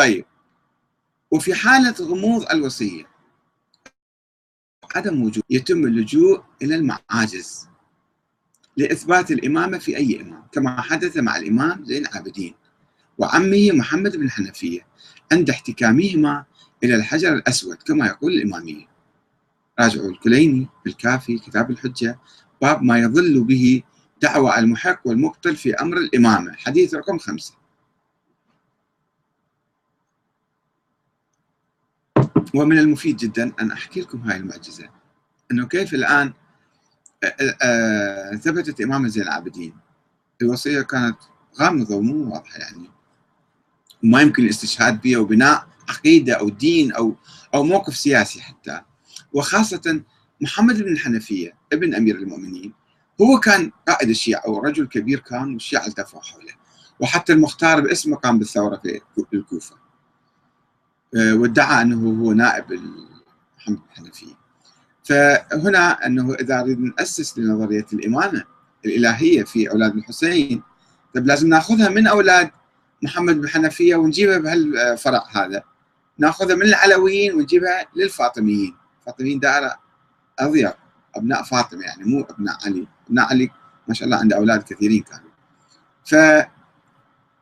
طيب. وفي حالة غموض الوصية عدم وجود يتم اللجوء إلى المعاجز لإثبات الإمامة في أي إمام كما حدث مع الإمام زين العابدين وعمه محمد بن الحنفية عند احتكامهما إلى الحجر الأسود كما يقول الإمامية. راجعوا الكليني بالكافي كتاب الحجة باب ما يظل به دعوى المحق والمبطل في أمر الإمامة حديث رقم خمسة. ومن المفيد جدا أن أحكي لكم هاي المعجزة. أنه كيف الآن ثبتت إمامة زين العابدين. الوصية كانت غامضة ومو واضحة يعني. وما يمكن الاستشهاد بها وبناء عقيدة أو دين أو أو موقف سياسي حتى. وخاصة محمد بن الحنفية ابن أمير المؤمنين هو كان قائد الشيعة أو رجل كبير كان والشيعة التفوا حوله وحتى المختار باسمه قام بالثورة في الكوفة. آه، وادعى أنه هو نائب محمد بن الحنفية فهنا أنه إذا نريد نأسس لنظرية الإمامة الإلهية في أولاد الحسين طيب لازم نأخذها من أولاد محمد بن الحنفية ونجيبها بهالفرع هذا. نأخذها من العلويين ونجيبها للفاطميين. الفاطميين دائرة أضيق. أبناء فاطمة يعني مو أبناء علي. أبناء علي ما شاء الله عنده أولاد كثيرين كانوا.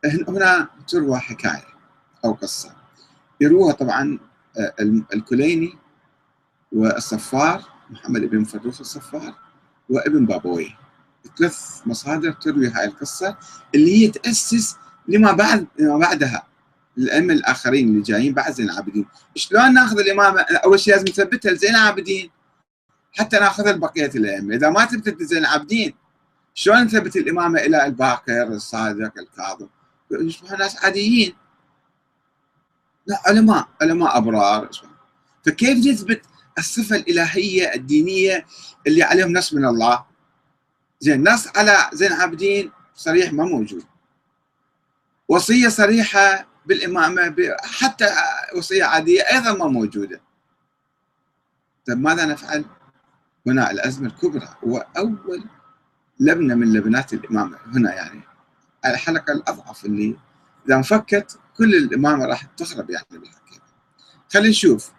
فهنا تروى حكاية أو قصة. يروها طبعا آه، الكليني والصفار محمد بن فروخ الصفار وابن بابوي. ثلاث مصادر تروي هاي القصة اللي هي تأسس لما بعد لما بعدها الأئمة الآخرين اللي جايين بعد زين العابدين. شلون ناخذ الإمامة أول شيء لازم نثبتها لزين العابدين؟ حتى ناخذها لبقية الأئمة. إذا ما ثبتت لزين العابدين شلون نثبت الإمامة إلى الباقر الصادق الكاظم؟ يصبحوا ناس عاديين. لا علماء علماء أبرار. فكيف نثبت الصفة الإلهية الدينية اللي عليهم نص من الله؟ زين نص على زين العابدين صريح ما موجود. وصية صريحة بالإمامة حتى وصية عادية أيضا ما موجودة. طيب ماذا نفعل؟ هنا الأزمة الكبرى. وأول لبنة من لبنات الإمامة هنا يعني الحلقة الأضعف اللي إذا انفكت كل الإمامة راح تخرب يعني بالحقيقة خلينا نشوف.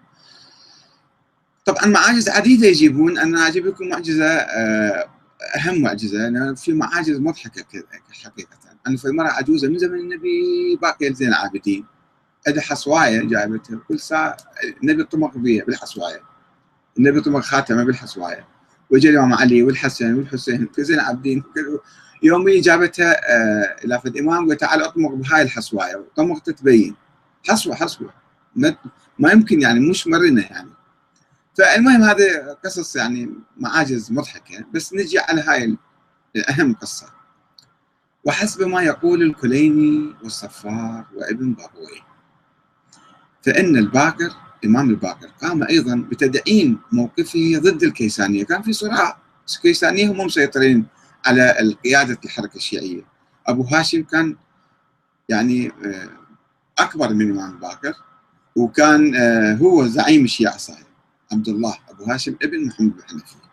طبعا معاجز عديدة يجيبون. أنا أجيب لكم معجزة آه، أهم معجزة أنا في معاجز مضحكة حقيقة. أنا في مرة عجوزة من زمن النبي باقية زين العابدين. عندها حصواية جايبتها كل ساعة النبي طمق بيها بالحصواية. النبي طمق خاتمة بالحصواية. وجا الإمام علي والحسن والحسين كل زين العابدين يومي جابتها آه إلى فد إمام قلت تعال أطمق بهاي الحصواية. طمقت تبين. حصوة حصوة. ما يمكن يعني مش مرنة يعني. فالمهم هذه قصص يعني معاجز مضحكة. بس نجي على هاي الأهم قصة. وحسب ما يقول الكليني والصفار وابن بابوي فإن الباقر الامام الباقر قام أيضا بتدعيم موقفه ضد الكيسانية. كان في صراع. الكيسانيه هم مسيطرين. على قياده الحركة الشيعية. أبو هاشم كان يعني آه، أكبر من الامام الباقر وكان آه، هو زعيم الشيعة صحيح عبد الله أبو هاشم ابن محمد بن حنفية.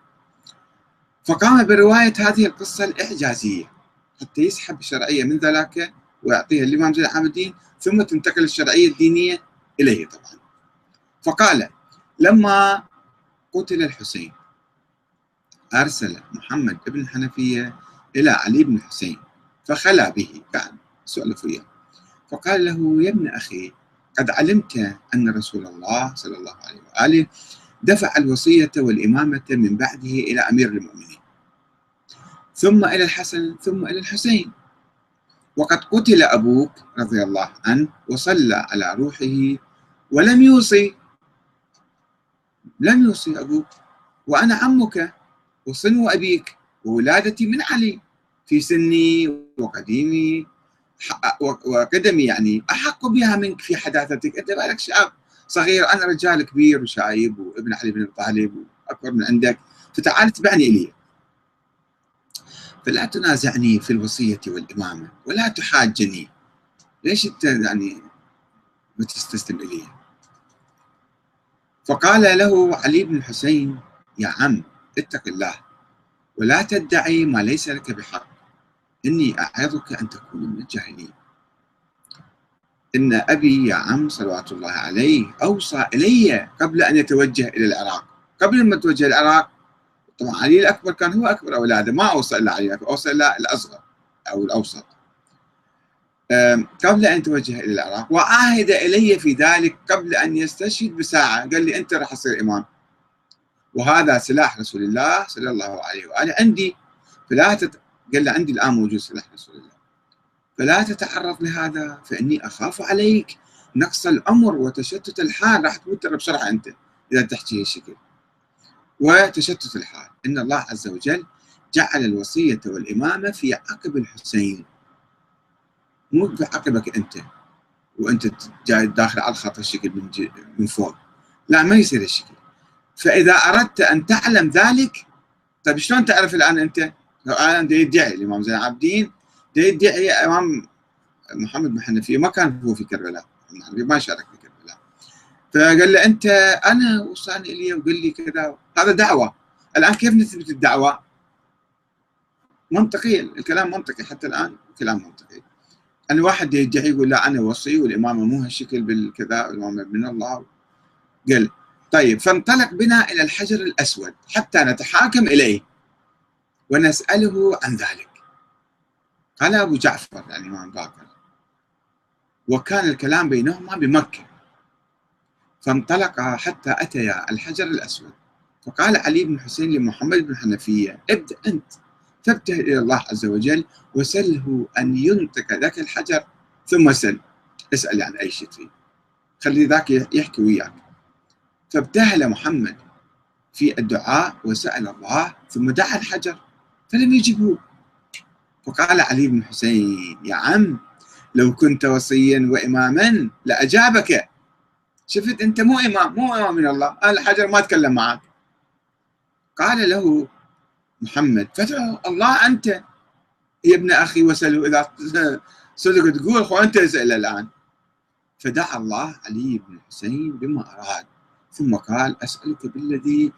فقام برواية هذه القصة الإعجازية حتى يسحب الشرعية من ذاك ويعطيها الإمام زين العابدين ثم تنتقل الشرعية الدينية إليه طبعا. فقال لما قتل الحسين أرسل محمد بن الحنفية إلى علي بن الحسين فخلى به قاعد سؤال وياه فقال له يا ابن أخي قد علمت أن رسول الله صلى الله عليه وآله دفع الوصية والإمامة من بعده إلى أمير المؤمنين ثم إلى الحسن ثم إلى الحسين. وقد قتل أبوك رضي الله عنه وصلى على روحه ولم يوصي لم يوصي أبوك وأنا عمك وصنو أبيك وولادتي من علي. في سني وقديمي وقدمي يعني أحق بها منك في حداثتك. أنت بالك شاب صغير أنا رجال كبير وشايب وابن علي بن أبي طالب وأكبر من عندك. فتعال اتبعني الي فلا تنازعني في الوصية والإمامة ولا تحاجني. ليش أنت يعني ما تستسلم إلي؟ فقال له علي بن الحسين يا عم اتق الله ولا تدعي ما ليس لك بحق. إني أعظك أن تكون من الجاهلين. إن أبي يا عم صلوات الله عليه أوصى إلي قبل أن يتوجه إلى العراق. قبل ما توجه العراق طبعا علي الأكبر كان هو أكبر أولاده ما أوصى إلى علي أوصى إلى الأصغر أو الأوسط. قبل أن يتوجه إلى العراق وعاهد إلي في ذلك قبل أن يستشهد بساعة. قال لي أنت راح تصير إمام. وهذا سلاح رسول الله صلى الله عليه وآله. عندي فلا تت... قال له عندي الآن موجود سلاح رسول الله. فلا تتعرض لهذا فإني أخاف عليك. نقص الأمر وتشتت الحال. راح تموت بسرعة أنت إذا تحكي هالشكل وتشتت الحال. إن الله عز وجل جعل الوصية والإمامة في عقب الحسين. مو في عقبك أنت. وأنت جاي داخل على الخط الشكل من, من فوق. لا ما يصير الشكل فإذا أردت أن تعلم ذلك طيب شلون تعرف الآن أنت؟ الآن يدعي الإمام زين العابدين يدعي امام محمد بن حنفية ما كان هو في كربلاء ما شارك في كربلاء فقال له أنت أنا وصاني الي وقال لي كذا هذا دعوة الآن كيف نثبت الدعوة؟ منطقيا الكلام منطقي حتى الآن كلام منطقي أن واحد يدعي يقول لا أنا وصي والإمامة مو هالشكل بالكذا الإمامة من الله قال طيب فانطلق بنا إلى الحجر الأسود حتى نتحاكم إليه ونسأله عن ذلك. قال أبو جعفر الإمام باكر وكان الكلام بينهما بمكة. فانطلقا حتى أتيا الحجر الأسود. فقال علي بن حسين لمحمد بن حنفية ابدأ أنت فابتهل إلى الله عز وجل وسله أن ينطق ذاك الحجر ثم سل. اسأل عن أي شيء تريد. خلي ذاك يحكي وياك. فابتهل محمد في الدعاء وسأل الله ثم دعا الحجر فلم يجبه. وقال علي بن حسين يا عم لو كنت وصيا وإماما لأجابك. شفت؟ أنت مو إمام مو إمام من الله. الحجر ما تكلم معك قال له محمد فادعو الله أنت. يا ابن أخي وسلوا إذا صدق تقول خو أنت اسأل الآن. فدعا الله علي بن الحسين بما أراد. ثم قال أسألك بالذي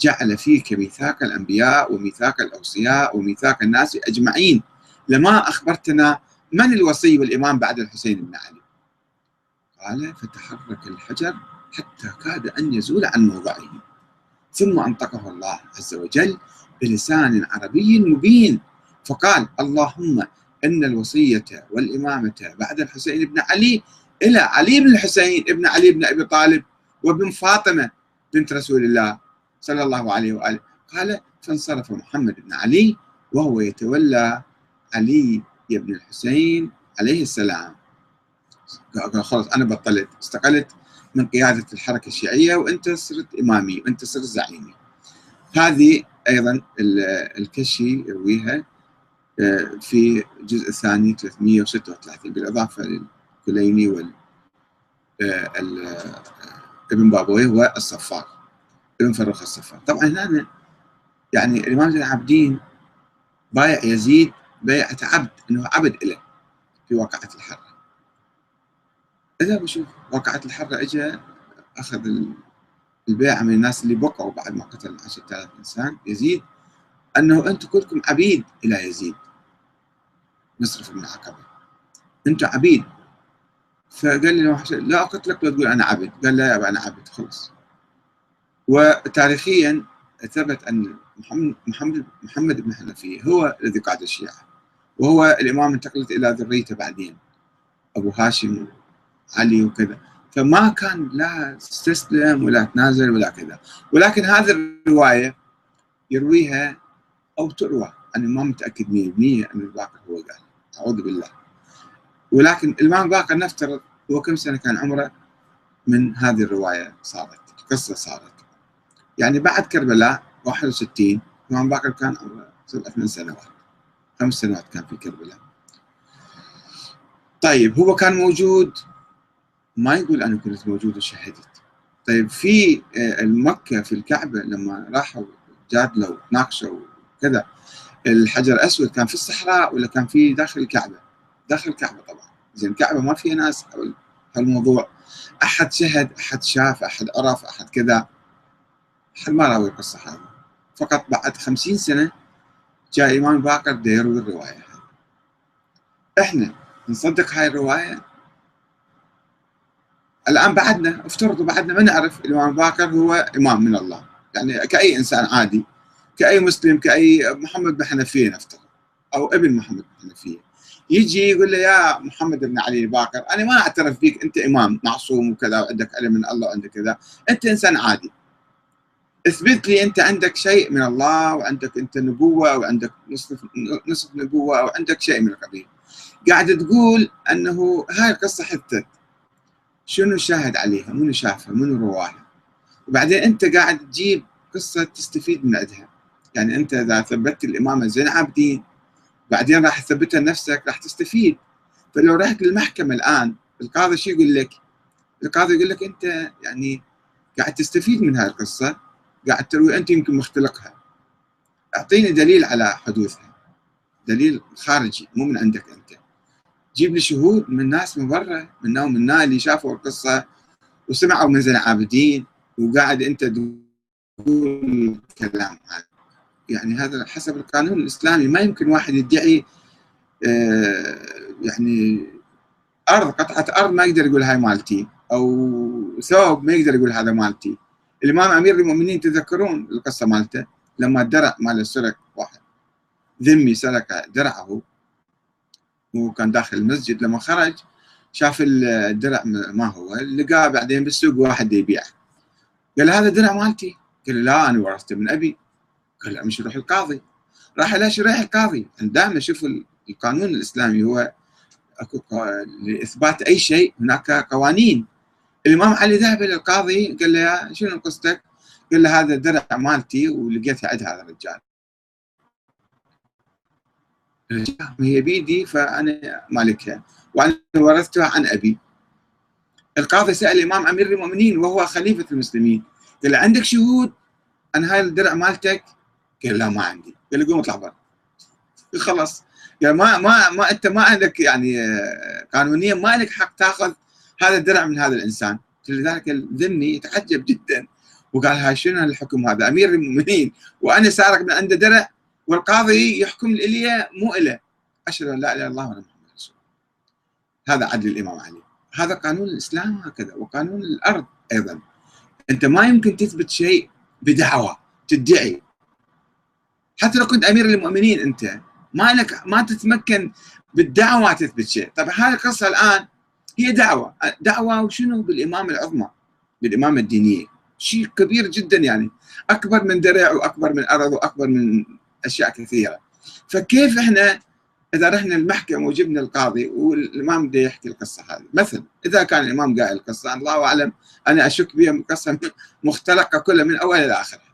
جعل فيك ميثاق الأنبياء وميثاق الأوصياء وميثاق الناس أجمعين. لما أخبرتنا من الوصي والإمام بعد الحسين بن علي؟ قال فتحرك الحجر حتى كاد أن يزول عن موضعه. ثم أنطقه الله عز وجل بلسان عربي مبين. فقال اللهم إن الوصية والإمامة بعد الحسين بن علي إلى علي بن الحسين ابن علي بن أبي طالب. وابن فاطمة بنت رسول الله صلى الله عليه وآله. قال فانصرف محمد بن علي وهو يتولى علي بن الحسين عليه السلام. قال خلاص أنا بطلت. استقلت من قيادة الحركة الشيعية وأنت صرت إمامي وأنت صرت زعيمي. هذه أيضا الكشي يرويها آه، في الجزء الثاني 336 بالإضافة للكليني وال آه، ابن بابويه والصفار ابن فروخ الصفار. طبعا هنا يعني الإمام زين العابدين بايع يزيد بيعة عبد أنه عبد له في واقعة الحرة. إذا بشوف واقعة الحرة إجا أخذ البيعة من الناس اللي بقوا بعد ما قتل 10000 إنسان يزيد. أنه أنتم كلكم عبيد إلى يزيد. مصرف بن عقبة أنتم عبيد. فقال لي لا أقتلك ولا تقول أنا عبد. قال لا يا أنا عبد خلص وتاريخيا ثبت أن محمد محمد بن حنفية هو الذي قاد الشيعة. وهو الإمام انتقلت إلى ذريته بعدين. أبو هاشم علي وكذا. فما كان لا استسلم ولا تنازل ولا كذا. ولكن هذه الرواية يرويها أو تروى. أنا ما متأكد 100% أن الباقر هو قال. أعوذ بالله. ولكن الإمام باقر نفترض هو كم سنة كان عمره؟ من هذه الرواية صارت القصة صارت يعني بعد كربلاء 61 الإمام باقر كان عمره سبع ثمان سنوات. خمس سنوات كان في كربلاء. طيب هو كان موجود؟ ما يقول أنا كنت موجود وشهدت. طيب في آه، المكة في الكعبة لما راحوا جادلوا ناقشوا كذا الحجر الأسود كان في الصحراء ولا كان في داخل الكعبة؟ داخل الكعبة طبعا. زين الكعبة ما فيها ناس. حول هالموضوع أحد شهد أحد شاف أحد عرف أحد كذا. أحد ما راوي القصة هذه. فقط بعد خمسين سنة جاء إمام باقر يروي الرواية هذه. إحنا نصدق هاي الرواية؟ الآن بعدنا افترضوا بعدنا ما نعرف الامام باكر هو إمام من الله. يعني كأي إنسان عادي كأي مسلم كأي محمد بن حنفية نفترض أو ابن محمد بن حنفية. يجي يقول له يا محمد بن علي الباكر أنا ما أعترف بك أنت إمام معصوم وكذا وعندك علم من الله وعندك كذا أنت إنسان عادي. اثبت لي أنت عندك شيء من الله وعندك أنت نبوة وعندك نصف نصف نبوة أو عندك شيء من القبيل. قاعد تقول أنه هاي القصة حدثت. شنو شاهد عليها؟ منو شافها؟ منو رواها؟ وبعدين أنت قاعد تجيب قصة تستفيد من عندها. يعني أنت إذا ثبتت الامامه زين عابدين بعدين راح تثبتها لنفسك راح تستفيد. فلو رحت للمحكمة الآن القاضي شو يقول لك؟ القاضي يقول لك أنت يعني قاعد تستفيد من هاي القصة قاعد تروي أنت يمكن مختلقها. أعطيني دليل على حدوثها. دليل خارجي مو من عندك أنت. جيب لي شهود من ناس من برا من نوم الناس اللي شافوا القصة وسمعوا من زين عابدين وقاعد أنت تقول الكلام هذا. يعني هذا حسب القانون الإسلامي. ما يمكن واحد يدعي آه يعني أرض قطعة أرض ما يقدر يقول هاي مالتي أو ثوب ما يقدر يقول هذا مالتي. الإمام أمير المؤمنين تذكرون القصة مالته؟ لما الدرع مال سرق واحد. ذمي سرق درعه وكان داخل المسجد. لما خرج شاف الدرع ما هو لقاه بعدين بالسوق واحد يبيع قال هذا درع مالتي؟ قال لا أنا ورثته من أبي. قال لا مش روح القاضي. راح ليش رايح القاضي؟ دائما شوف القانون الإسلامي هو أكو لإثبات أي شيء هناك قوانين. الإمام علي ذهب إلى القاضي قال له شنو قصتك؟ قال له هذا درع مالتي ولقيتها عند هذا الرجال. هي بيدي فأنا مالكها. وأنا ورثتها عن أبي. القاضي سأل الإمام أمير المؤمنين وهو خليفة المسلمين. قال له عندك شهود عن هاي الدرع مالتك؟ قال لا ما عندي. قال له قوم اطلع برا. خلص قال ما ما ما أنت ما عندك يعني قانونيا ما لك حق تاخذ هذا الدرع من هذا الإنسان. لذلك الذمي يتعجب جدا. وقال هاي شنو الحكم هذا؟ أمير المؤمنين. وأنا سارق من عنده درع والقاضي يحكم لي مو إله. أشهد أن لا إله إلا الله وأنا محمد رسول هذا عدل الإمام علي. هذا قانون الإسلام هكذا وقانون الأرض أيضا. أنت ما يمكن تثبت شيء بدعوة تدعي. حتى لو كنت أمير المؤمنين أنت ما لك ما تتمكن بالدعوة تثبت شيء. طب هذه القصة الآن هي دعوة. دعوة وشنو؟ بالإمامة العظمى بالإمامة الدينية شيء كبير جدا يعني. أكبر من درع وأكبر من أرض وأكبر من أشياء كثيرة. فكيف إحنا إذا رحنا المحكمة وجبنا القاضي والإمام بده يحكي القصة هذه؟ مثلا إذا كان الإمام قال القصة الله أعلم أنا أشك بها قصة مختلقة كلها من أولها إلى آخرها.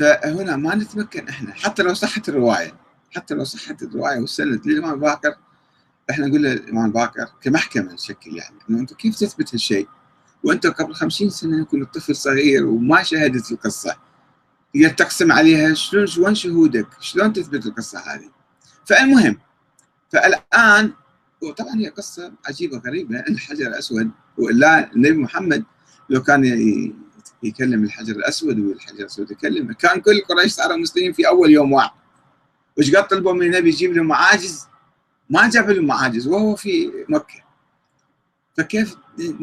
فهنا ما نتمكن إحنا حتى لو صحت الرواية حتى لو صحت الرواية والسند للإمام باكر إحنا نقول للإمام باكر كمحكمة نشكل يعني إنه أنت كيف تثبت هالشيء؟ وأنت قبل خمسين سنة كنت طفل صغير وما شاهدت القصة هي تقسم عليها شلون وين شهودك؟ شلون تثبت القصة هذه؟ فالمهم فالآن وطبعا هي قصة عجيبة غريبة الحجر الأسود وإلا النبي محمد لو كان يكلم الحجر الأسود والحجر الأسود يكلمه كان كل قريش صاروا مسلمين في أول يوم واحد. وش قد طلبوا من النبي يجيب لهم معاجز؟ ما جاب لهم معاجز وهو في مكة. فكيف